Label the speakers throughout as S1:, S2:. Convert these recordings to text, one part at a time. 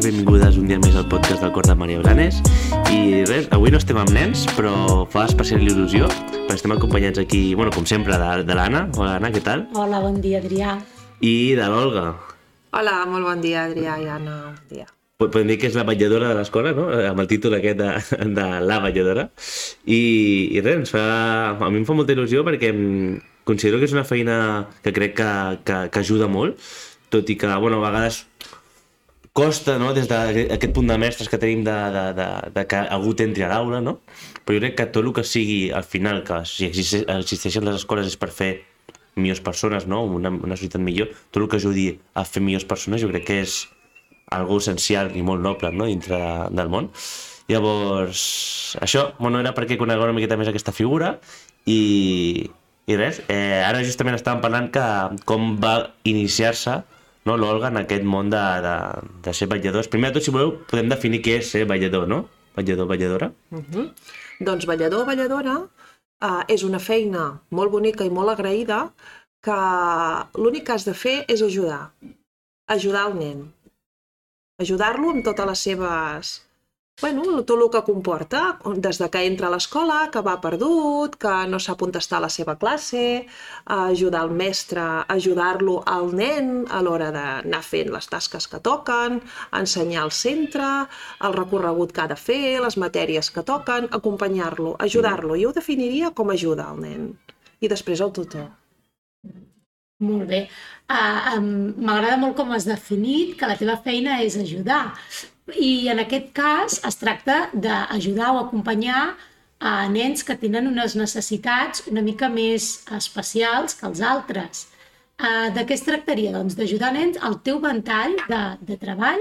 S1: i benvingudes un dia més al podcast del Cor de Maria Blanes. I res, avui no estem amb nens, però fa especial il·lusió, perquè estem acompanyats aquí, bueno, com sempre, de, de l'Anna. Hola, Anna, què tal?
S2: Hola, bon dia, Adrià.
S1: I de l'Olga.
S3: Hola, molt bon dia, Adrià i Anna. Bon dia.
S1: Podem dir que és la vetlladora de l'escola, no? Amb el títol aquest de, de la vetlladora. I, I res, ens fa, a mi em fa molta il·lusió perquè considero que és una feina que crec que, que, que ajuda molt, tot i que, bueno, a vegades costa, no?, des d'aquest punt de mestres que tenim de, de, de, de que algú t'entri a l'aula, no? Però jo crec que tot el que sigui, al final, que si existeixen les escoles és per fer millors persones, no? Una, una societat millor, tot el que ajudi a fer millors persones jo crec que és algo essencial i molt noble, no?, dintre del món. Llavors, això, bueno, era perquè conegueu una miqueta més aquesta figura i, i res, eh, ara justament estàvem parlant que com va iniciar-se no, l'Olga en aquest món de, de, de ser balladors. Primer de tot, si voleu, podem definir què és ser ballador, no? Ballador, balladora.
S3: Uh mhm. -huh. Doncs ballador, balladora uh, és una feina molt bonica i molt agraïda que l'únic que has de fer és ajudar. Ajudar el nen. Ajudar-lo amb totes les seves bueno, tot el que comporta, des de que entra a l'escola, que va perdut, que no sap contestar a la seva classe, ajudar el mestre, ajudar-lo al nen a l'hora d'anar fent les tasques que toquen, ensenyar al centre, el recorregut que ha de fer, les matèries que toquen, acompanyar-lo, ajudar-lo. Jo ho definiria com ajuda al nen. I després el tutor.
S2: Molt bé. Uh, um, M'agrada molt com has definit que la teva feina és ajudar. I en aquest cas es tracta d'ajudar o acompanyar a nens que tenen unes necessitats una mica més especials que els altres. Uh, de què es tractaria? Doncs d'ajudar nens al teu ventall de, de treball.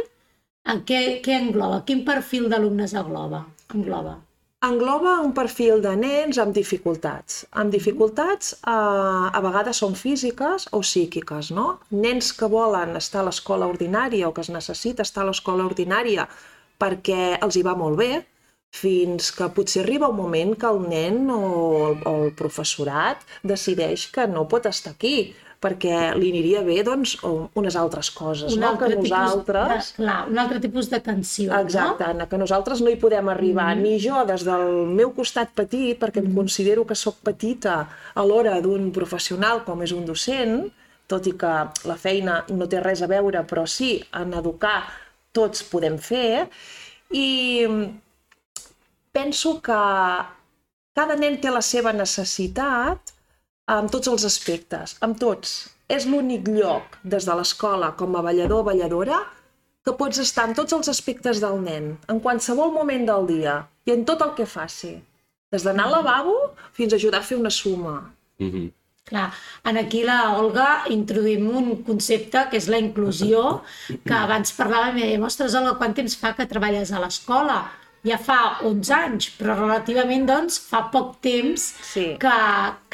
S2: En què, què engloba? Quin perfil d'alumnes engloba? engloba?
S3: Engloba un perfil de nens amb dificultats. Amb dificultats eh, a vegades són físiques o psíquiques, no? Nens que volen estar a l'escola ordinària o que es necessita estar a l'escola ordinària perquè els hi va molt bé, fins que potser arriba un moment que el nen o el, o el professorat decideix que no pot estar aquí, perquè li aniria bé doncs, unes altres coses, un no? que nosaltres...
S2: De, clar, un altre tipus d'atenció,
S3: Exacte, no? que nosaltres no hi podem arribar, mm. ni jo des del meu costat petit, perquè mm. em considero que sóc petita a l'hora d'un professional com és un docent, tot i que la feina no té res a veure, però sí, en educar tots podem fer, i penso que cada nen té la seva necessitat amb tots els aspectes, amb tots. És l'únic lloc, des de l'escola, com a ballador o balladora, que pots estar en tots els aspectes del nen, en qualsevol moment del dia i en tot el que faci. Des d'anar al lavabo fins a ajudar a fer una suma.
S2: Mm -hmm. Clar, en aquí la Olga introduïm un concepte que és la inclusió, que abans parlàvem i dèiem, ostres, Olga, quant temps fa que treballes a l'escola? Ja fa 11 anys, però relativament doncs, fa poc temps sí. que,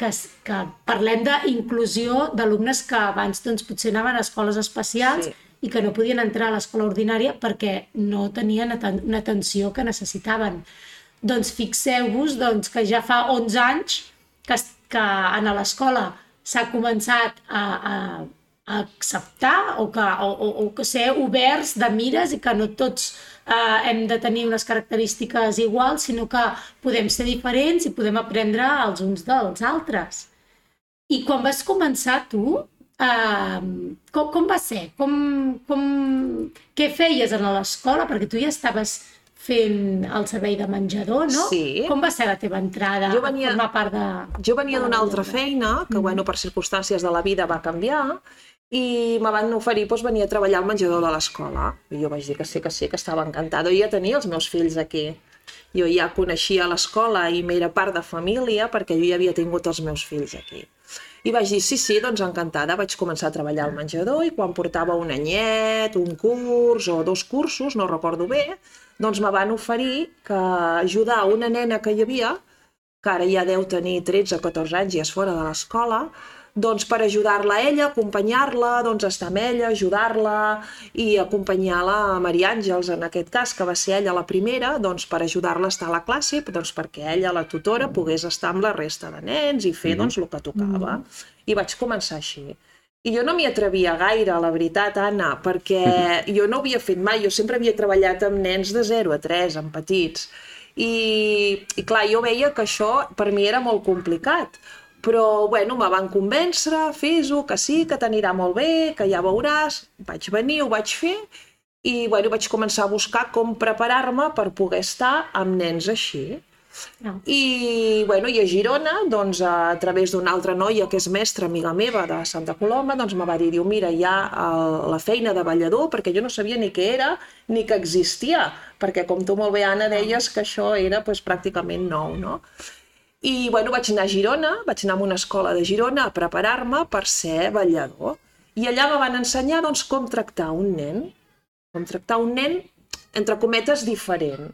S2: que, que parlem d'inclusió d'alumnes que abans doncs, potser anaven a escoles especials sí. i que no podien entrar a l'escola ordinària perquè no tenien una atenció que necessitaven. Doncs fixeu-vos doncs, que ja fa 11 anys que, que a l'escola s'ha començat a, a, a acceptar o que, o, o, o que ser oberts de mires i que no tots eh, hem de tenir unes característiques iguals, sinó que podem ser diferents i podem aprendre els uns dels altres. I quan vas començar tu, eh, com, com va ser? Com, com, què feies a l'escola? Perquè tu ja estaves fent el servei de menjador, no?
S3: Sí.
S2: Com va ser la teva entrada jo venia, a formar part de...
S3: Jo venia d'una altra feina, que, mm. bueno, per circumstàncies de la vida va canviar, i me van oferir doncs, venir a treballar al menjador de l'escola. I jo vaig dir que sí, que sí, que estava encantada. Jo ja tenia els meus fills aquí. Jo ja coneixia l'escola i m'era part de família perquè jo ja havia tingut els meus fills aquí. I vaig dir, sí, sí, doncs encantada. Vaig començar a treballar al menjador i quan portava un anyet, un curs o dos cursos, no recordo bé, doncs me van oferir que ajudar una nena que hi havia, que ara ja deu tenir 13 o 14 anys i és fora de l'escola, doncs per ajudar-la a ella, acompanyar-la, doncs estar amb ella, ajudar-la i acompanyar-la a Maria Àngels, en aquest cas, que va ser ella la primera, doncs per ajudar-la a estar a la classe, doncs perquè ella, la tutora, pogués estar amb la resta de nens i fer mm -hmm. doncs el que tocava. Mm -hmm. I vaig començar així. I jo no m'hi atrevia gaire, la veritat, Anna, perquè jo no ho havia fet mai, jo sempre havia treballat amb nens de 0 a 3, amb petits. I, i clar, jo veia que això per mi era molt complicat, però bueno, me van convèncer, fes-ho, que sí, que t'anirà molt bé, que ja veuràs. Vaig venir, ho vaig fer i bueno, vaig començar a buscar com preparar-me per poder estar amb nens així.
S2: No.
S3: I, bueno, i a Girona, doncs, a través d'una altra noia que és mestra, amiga meva, de Santa Coloma, doncs me va dir, diu, mira, hi ha el, la feina de ballador, perquè jo no sabia ni què era, ni que existia, perquè com tu molt bé, Anna, deies que això era pues, pràcticament nou, no? I, bueno, vaig anar a Girona, vaig anar a una escola de Girona a preparar-me per ser ballador. I allà me van ensenyar, doncs, com tractar un nen, com tractar un nen, entre cometes, diferent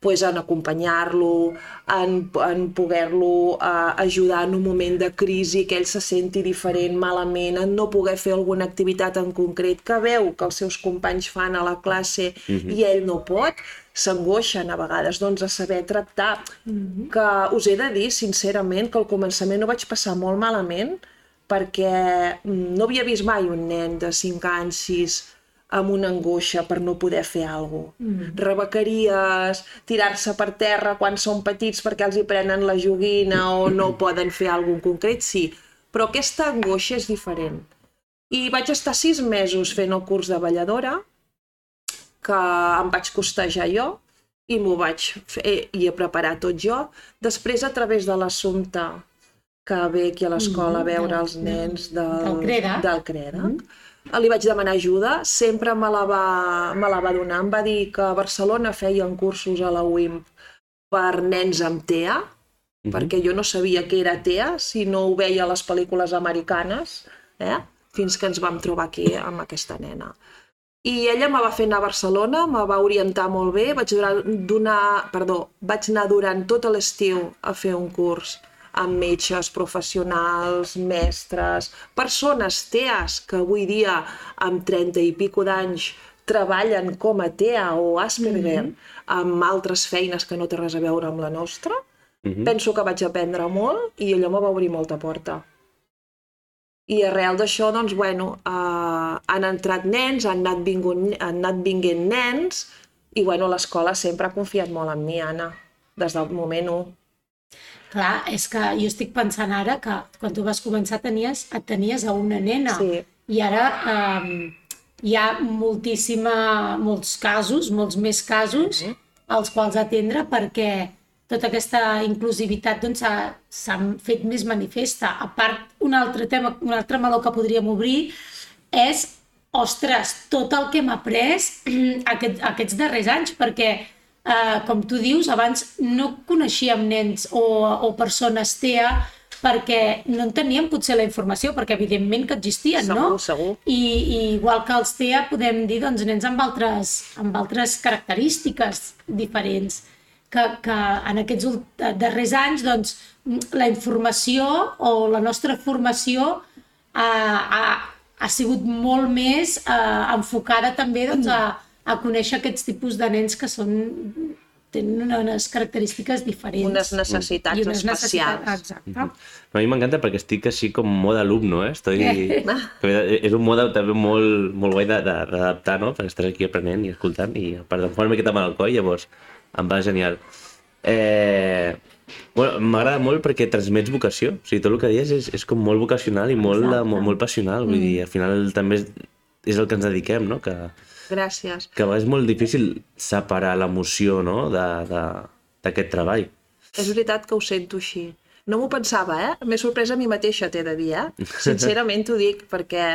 S3: pues, en acompanyar-lo, en, en poder-lo uh, ajudar en un moment de crisi, que ell se senti diferent, malament, en no poder fer alguna activitat en concret que veu que els seus companys fan a la classe uh -huh. i ell no pot, s'angoixen a vegades doncs, a saber tractar. Uh -huh. Que us he de dir, sincerament, que al començament ho vaig passar molt malament perquè mm, no havia vist mai un nen de 5 anys, 6, amb una angoixa per no poder fer alguna cosa. Mm. Rebequeries, tirar-se per terra quan són petits perquè els hi prenen la joguina o no poden fer alguna cosa concret, sí. Però aquesta angoixa és diferent. I vaig estar sis mesos fent el curs de balladora, que em vaig costejar jo, i m'ho vaig fer i he preparat tot jo. Després, a través de l'assumpte que ve aquí a l'escola a veure els nens del,
S2: del CREDAC,
S3: del CREDAC mm -hmm li vaig demanar ajuda, sempre me la, va, me la va donar. Em va dir que a Barcelona feien cursos a la UIMP per nens amb TEA, uh -huh. perquè jo no sabia què era TEA si no ho veia a les pel·lícules americanes, eh? fins que ens vam trobar aquí amb aquesta nena. I ella me va fer anar a Barcelona, me va orientar molt bé, vaig, donar, perdó, vaig anar durant tot l'estiu a fer un curs amb metges professionals, mestres, persones TEAs que avui dia amb 30 i pico d'anys treballen com a TEA o Asperger mm -hmm. amb altres feines que no té res a veure amb la nostra. Mm -hmm. Penso que vaig aprendre molt i allò me va obrir molta porta. I arrel d'això, doncs, bueno, uh, han entrat nens, han anat, vingut, han anat vinguent nens, i bueno, l'escola sempre ha confiat molt en mi, Anna, des del moment 1.
S2: Clar, és que jo estic pensant ara que quan tu vas començar tenies, et tenies a una nena
S3: sí.
S2: i ara um, hi ha moltíssima, molts casos, molts més casos mm -hmm. als quals atendre perquè tota aquesta inclusivitat s'ha doncs, fet més manifesta. A part, un altre tema, un altre meló que podríem obrir és, ostres, tot el que hem après aquest, aquests darrers anys, perquè eh, com tu dius, abans no coneixíem nens o, o persones TEA perquè no en teníem potser la informació, perquè evidentment que existien,
S3: segur,
S2: no?
S3: Segur,
S2: I, I igual que els TEA podem dir doncs, nens amb altres, amb altres característiques diferents, que, que en aquests darrers anys doncs, la informació o la nostra formació ha, ha, ha sigut molt més eh, enfocada també doncs, a, a conèixer aquests tipus de nens que són tenen unes característiques diferents.
S3: Unes necessitats
S2: I unes
S3: especials.
S2: Necessitats, exacte. Mm
S1: -hmm. A mi m'encanta perquè estic així com mode alumno, eh? Estoy... és un mode també molt, molt guai d'adaptar, no? Perquè estàs aquí aprenent i escoltant i a part em fa una miqueta mal al coll, llavors em va genial. Eh... Bueno, m'agrada molt perquè transmets vocació. O sigui, tot el que dius és, és com molt vocacional i molt, molt, molt passional. Vull mm. dir, al final també és, és el que ens dediquem, no? Que,
S3: Gràcies.
S1: Que és molt difícil separar l'emoció no? d'aquest treball.
S3: És veritat que ho sento així. No m'ho pensava, eh? M'he sorpresa a mi mateixa, t'he de dir, eh? Sincerament t'ho dic, perquè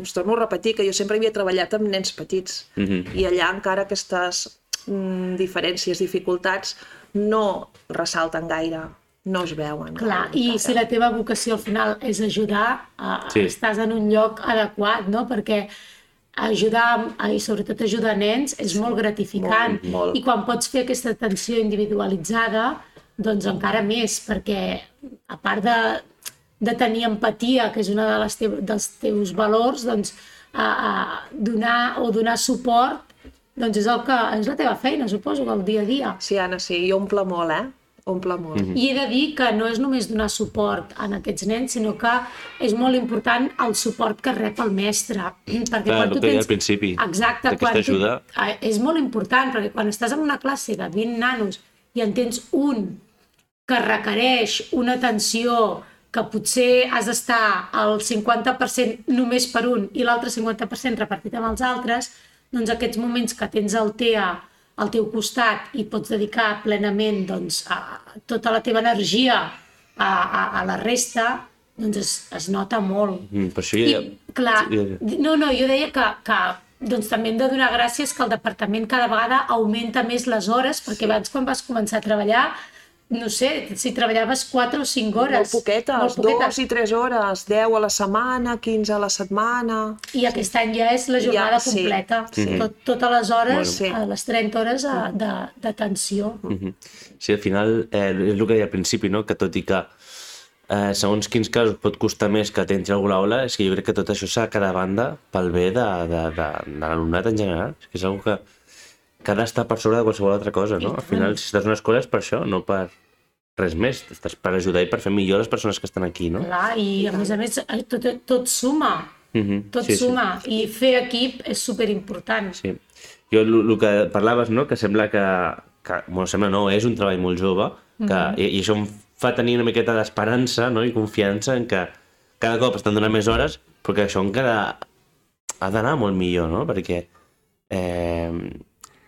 S3: us torno a repetir que jo sempre havia treballat amb nens petits
S1: mm -hmm.
S3: i allà encara aquestes mm, diferències, dificultats, no ressalten gaire, no es veuen.
S2: Clar, i encara. si la teva vocació al final és ajudar, eh, sí. estàs en un lloc adequat, no? Perquè ajudar, i sobretot ajudar nens, és molt gratificant.
S3: Molt, molt.
S2: I quan pots fer aquesta atenció individualitzada, doncs encara més, perquè a part de, de tenir empatia, que és una de les dels teus valors, doncs a, a donar o donar suport doncs és, el que, és la teva feina, suposo, el dia a dia.
S3: Sí, Anna, sí, i omple molt, eh? omple molt. Mm -hmm.
S2: I he de dir que no és només donar suport a aquests nens, sinó que és molt important el suport que rep el mestre. Perquè
S1: Clar,
S2: quan
S1: el
S2: tu tens...
S1: al principi,
S2: Exacte. tu-
S1: ajuda.
S2: Ah, És molt important, perquè quan estàs en una classe de 20 nanos i en tens un que requereix una atenció que potser has d'estar al 50% només per un i l'altre 50% repartit amb els altres, doncs aquests moments que tens el TEA al teu costat i pots dedicar plenament doncs, a tota la teva energia a, a, a la resta, doncs es, es nota molt.
S1: Mm, per això ja...
S2: I, clar,
S1: Sí.
S2: no, no, jo deia que, que doncs també hem de donar gràcies que el departament cada vegada augmenta més les hores, perquè abans quan vas començar a treballar, no sé, si treballaves 4 o 5 hores.
S3: Molt poquetes,
S2: molt poquetes.
S3: dos i tres hores, 10 a la setmana, 15 a la setmana...
S2: I aquest any ja és la jornada
S3: Ja, sí,
S2: completa.
S3: sí.
S2: Tot, totes les hores,
S3: Bueno.
S2: a les 30 hores d'atenció.
S1: Mhm. Sí, al final, eh, és el que deia al principi, no? que tot i que eh, segons quins casos pot costar més que t'entri algú a l'aula, és que jo crec que tot això s'ha de quedar a banda pel bé de, de, de, de l'alumnat en general. És que és una que, que ha d'estar per sobre de qualsevol altra cosa, no? Al final, si estàs en una escola és per això, no per res més. Estàs per ajudar i per fer millor les persones que estan aquí, no?
S2: Clar, i a més a més eh, tot, tot suma,
S1: Mhm,
S2: tot
S1: sí, sí.
S2: suma, i fer equip és superimportant.
S1: Sí. Jo, el que parlaves, no?, que sembla que, que bueno, sembla no, és un treball molt jove, que, i, i això em fa tenir una miqueta d'esperança no? i confiança en que cada cop estan donant més hores, però que això encara ha d'anar molt millor, no?, perquè eh,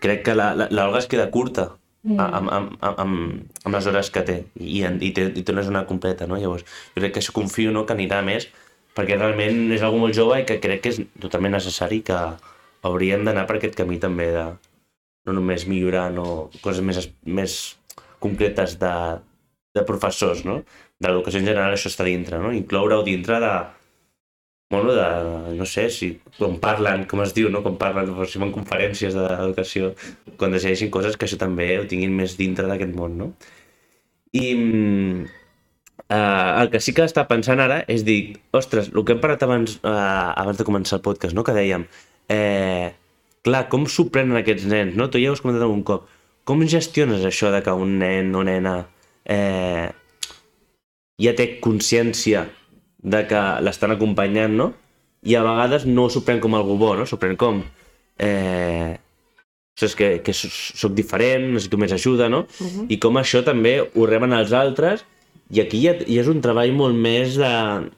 S1: crec que la- la- l'Olga es queda curta amb, amb, amb, amb, amb les hores que té i, i, té, i té una zona completa, no? Llavors, jo crec que això confio no, que anirà més perquè realment és algo molt jove i que crec que és totalment necessari que hauríem d'anar per aquest camí també de no només millorar no, coses més, més concretes de, de professors, no? De l'educació en general això està dintre, no? Incloure-ho dintre de, bueno, de, no sé, si quan parlen, com es diu, no? quan parlen, si van conferències d'educació, quan decideixin coses que això també ho tinguin més dintre d'aquest món, no? I mm, eh, el que sí que està pensant ara és dir, ostres, el que hem parlat abans, eh, abans de començar el podcast, no? que dèiem, eh, clar, com s'ho prenen aquests nens, no? Tu ja ho has comentat algun cop. Com gestiones això de que un nen o nena eh, ja té consciència de que l'estan acompanyant, no? I a vegades no s'ho pren com algú bo, no? S'ho pren com... Eh, saps que, que s- soc diferent, necessito més ajuda, no? Uh -huh. I com això també ho reben els altres i aquí ja, ja és un treball molt més de...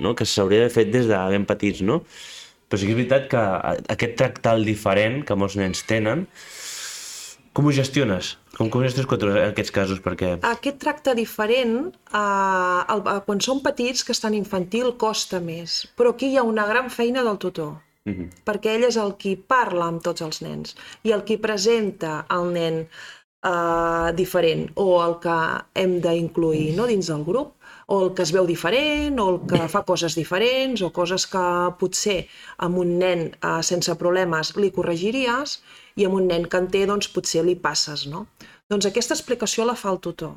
S1: No? que s'hauria d'haver fet des de ben petits, no? Però sí que és veritat que aquest tractal diferent que molts nens tenen, com ho gestiones? Com, com gestiones contra aquests casos? Perquè...
S3: Aquest tracte diferent, eh, el, eh, quan són petits, que estan infantil, costa més. Però aquí hi ha una gran feina del tutor.
S1: Mm -hmm.
S3: perquè ell és el qui parla amb tots els nens i el qui presenta el nen eh, diferent o el que hem d'incluir no, dins del grup o el que es veu diferent o el que fa coses diferents o coses que potser amb un nen eh, sense problemes li corregiries i amb un nen que en té doncs potser li passes, no? Doncs aquesta explicació la fa el tutor,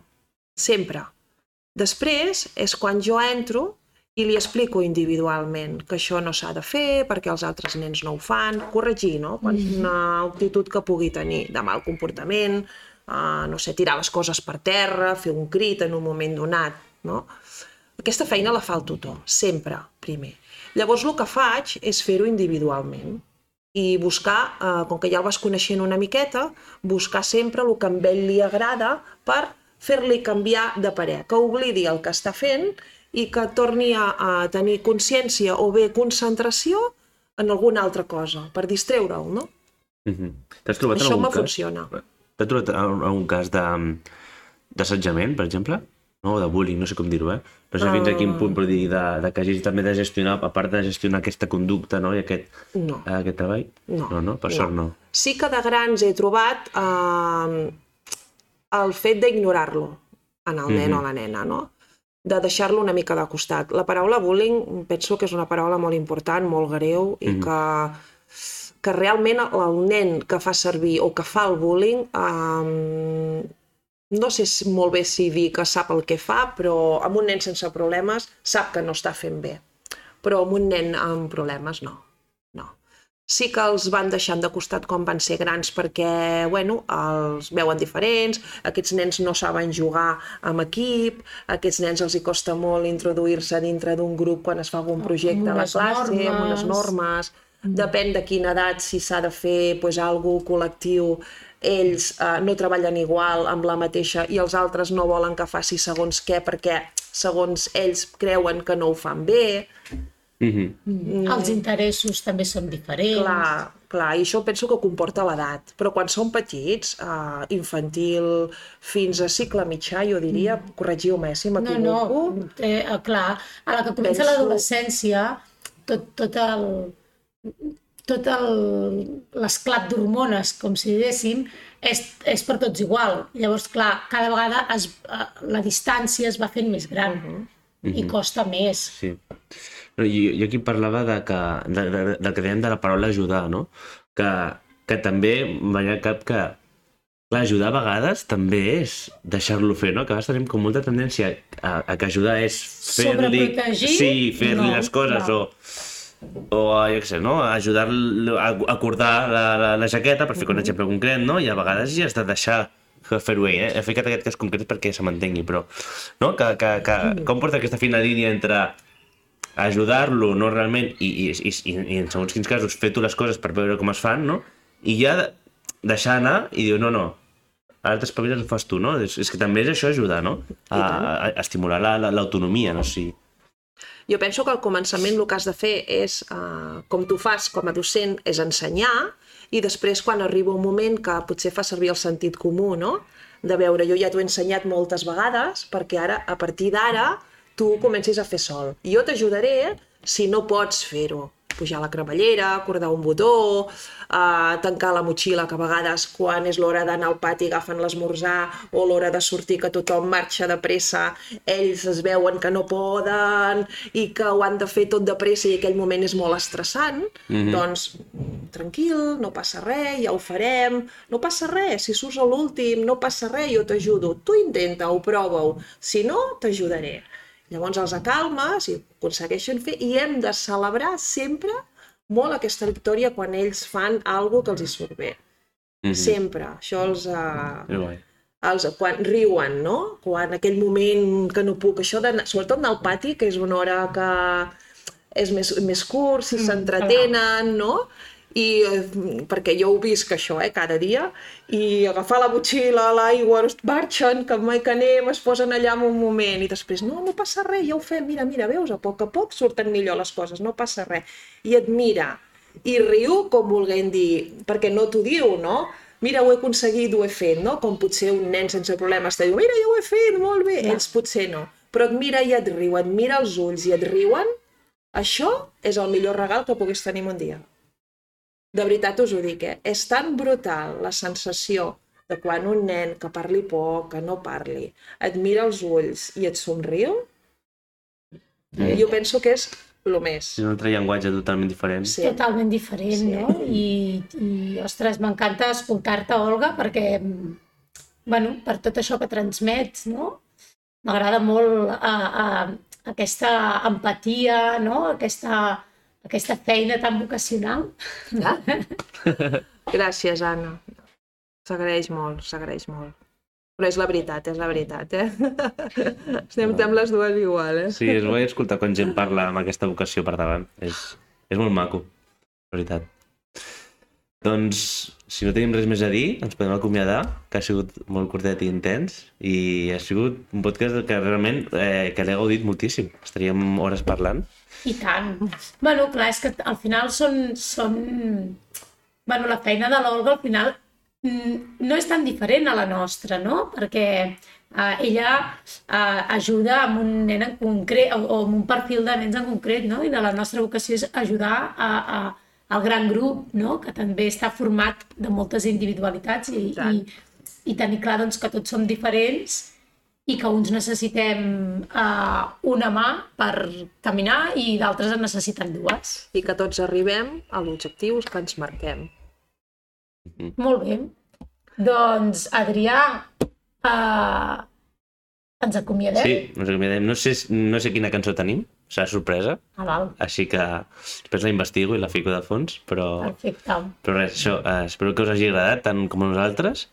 S3: sempre. Després és quan jo entro i li explico individualment que això no s'ha de fer perquè els altres nens no ho fan, corregir, no? Quan una actitud que pugui tenir de mal comportament, uh, no sé, tirar les coses per terra, fer un crit en un moment donat, no? Aquesta feina la fa el tutor, sempre, primer. Llavors el que faig és fer-ho individualment i buscar, eh, com que ja el vas coneixent una miqueta, buscar sempre el que a ell li agrada per fer-li canviar de parer, que oblidi el que està fent i que torni a, a tenir consciència o bé concentració en alguna altra cosa, per distreure'l, no?
S1: Mm -hmm. T'has trobat en
S3: Això
S1: algun
S3: me
S1: cas?
S3: funciona.
S1: T'has trobat en algun cas de- d'assetjament, per exemple? No, de bullying, no sé com dir-ho, eh? No sé fins a quin punt, però dir, de, de que hagis també de gestionar, a part de gestionar aquesta conducta, no?, i aquest,
S3: No.
S1: eh, aquest treball?
S3: No.
S1: No, no? Per sort no.
S3: Sí que de grans he trobat eh, el fet d'ignorar-lo en el nen
S1: Mhm.
S3: o la nena, no? De deixar-lo una mica de costat. La paraula bullying penso que és una paraula molt important, molt greu i
S1: Mhm.
S3: que que realment el nen que fa servir o que fa el bullying eh, no sé molt bé si dir que sap el que fa, però amb un nen sense problemes sap que no està fent bé. Però amb un nen amb problemes no. No. sí que els van deixant de costat quan van ser grans perquè, bueno, els veuen diferents, aquests nens no saben jugar amb equip, aquests nens els hi costa molt introduir-se dintre d'un grup quan es fa algun projecte a la classe, amb unes
S2: normes.
S3: normes, depèn de quina edat, si s'ha de fer pues, algú col·lectiu, ells eh, no treballen igual amb la mateixa i els altres no volen que faci segons què perquè segons ells creuen que no ho fan bé.
S1: Mhm.
S2: Mm. Els interessos també són diferents.
S3: Clar, clar, i això penso que comporta l'edat. Però quan són petits, eh, infantil fins a cicle mitjà, jo diria, corregiu-me eh, si
S2: No,
S3: m'equivoco.
S2: no, eh, eh, clar, a la que comença
S3: Penso-
S2: l'adolescència, tot, tot el tot l'esclat d'hormones, com si diguéssim, és, és per tots igual. Llavors, clar, cada vegada es, eh, la distància es va fent més gran i costa més.
S1: Sí. No, jo, jo aquí parlava de que, de, de, del que dèiem de la paraula ajudar, no? Que, que també veia cap que clar, ajudar a vegades també és deixar-lo fer, no? Que a vegades tenim com molta tendència a, a que ajudar és fer-li...
S2: Sobreprotegir?
S1: Sí, fer-li
S2: No,
S1: les coses
S2: no.
S1: o o jo què sé, no? ajudar-lo a acordar la, la, la jaqueta, per ficar un exemple concret, no? I a vegades ja has de deixar fer-ho eh? He ficat aquest cas concret perquè se m'entengui, però no? que, que, que, com porta aquesta fina línia entre ajudar-lo, no realment, i, i, i, i, en segons quins casos fer tu les coses per veure com es fan, no? I ja de- deixar anar i dir, no, no, ara t'espaviles i ho fas tu, no? És, és que també és això ajudar, no? A, a, a estimular la- la- l'autonomia, no? Sí.
S3: Jo penso que al començament el que has de fer és, uh, com tu fas com a docent, és ensenyar i després quan arriba un moment que potser fa servir el sentit comú, no? De veure, jo ja t'ho he ensenyat moltes vegades perquè ara, a partir d'ara, tu comencis a fer sol. Jo t'ajudaré si no pots fer-ho. Pujar a la cremallera, acordar un botó, uh, tancar la motxilla, que a vegades quan és l'hora d'anar al pati agafen l'esmorzar o l'hora de sortir que tothom marxa de pressa, ells es veuen que no poden i que ho han de fer tot de pressa i aquell moment és molt estressant, mm -hmm. doncs tranquil, no passa res, ja ho farem, no passa res, si surts a l'últim, no passa res, jo t'ajudo, tu intenta-ho, prova-ho, si no, t'ajudaré. Llavors els acalmes i aconsegueixen fer i hem de celebrar sempre molt aquesta victòria quan ells fan alguna que els hi surt bé.
S1: Mhm.
S3: Sempre. Això els... Uh, els, quan riuen, no? Quan aquell moment que no puc, això de, sobretot anar al pati, que és una hora que és més, més curt, si s'entretenen, no? I eh, perquè jo ho visc això, eh, cada dia, i agafar la motxilla, l'aigua, marxen, que mai que anem, es posen allà en un moment, i després, no, no passa res, ja ho fem, mira, mira, veus, a poc a poc surten millor les coses, no passa res. I et mira, i riu com volguent dir, perquè no t'ho diu, no? Mira, ho he aconseguit, ho he fet, no? Com potser un nen sense problemes te diu, mira, ja ho he fet, molt bé. Ells potser no. Però et mira i et riu, et mira els ulls i et riuen, això és el millor regal que puguis tenir un dia. De veritat us ho dic, eh? És tan brutal la sensació de quan un nen que parli poc, que no parli, et mira els ulls i et somriu,
S1: Mm.
S3: jo penso que és el més.
S1: És un altre llenguatge totalment diferent.
S3: Sí.
S2: Totalment diferent,
S3: Sí.
S2: no? I, i ostres, m'encanta escoltar-te, Olga, perquè, bueno, per tot això que transmets, no? M'agrada molt a, a, aquesta empatia, no? Aquesta, aquesta feina tan vocacional.
S3: Gràcies, Anna. S'agraeix molt, s'agraeix molt. Però és la veritat, és la veritat, eh? Estem amb les dues igual, eh?
S1: Sí, és guai escoltar quan gent parla amb aquesta vocació per davant. És, és molt maco, la veritat. Doncs, si no tenim res més a dir, ens podem acomiadar, que ha sigut molt curtet i intens, i ha sigut un podcast que realment eh, que l'he gaudit moltíssim. Estaríem hores parlant.
S2: I tant. Bueno, clar, és que al final són... són... Bueno, la feina de l'Olga al final mm, no és tan diferent a la nostra, no? Perquè eh, ella eh, ajuda amb un nen en concret o, o amb un perfil de nens en concret, no? I de la nostra vocació és ajudar a, a, al gran grup, no? Que també està format de moltes individualitats i, i, i tenir clar doncs, que tots som diferents i que uns necessitem uh, una mà per caminar i d'altres en necessiten dues.
S3: I que tots arribem a l'objectiu que ens marquem.
S2: Molt bé. Doncs, Adrià, uh, ens acomiadem?
S1: Sí, ens acomiadem. No sé, no sé quina cançó tenim, serà sorpresa,
S2: Ah, val.
S1: així que després la investigo i la fico de fons, però,
S2: Perfecte.
S1: però res, això, eh, espero que us hagi agradat tant com a nosaltres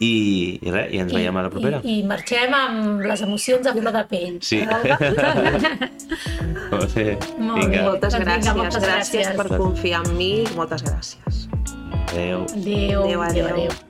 S1: i, i res, i ens veiem a la propera.
S2: I, I marxem amb les emocions a flor de pell.
S1: Sí.
S2: Molt bé. Molt
S1: Vinga,
S2: bé.
S3: Moltes
S2: Doncs vinga,
S3: gràcies,
S2: moltes
S3: gràcies
S2: gràcies.
S3: per confiar en mi, moltes gràcies.
S1: adéu.
S2: Adéu,
S3: Adéu,
S2: adéu,
S3: adéu.
S2: adéu.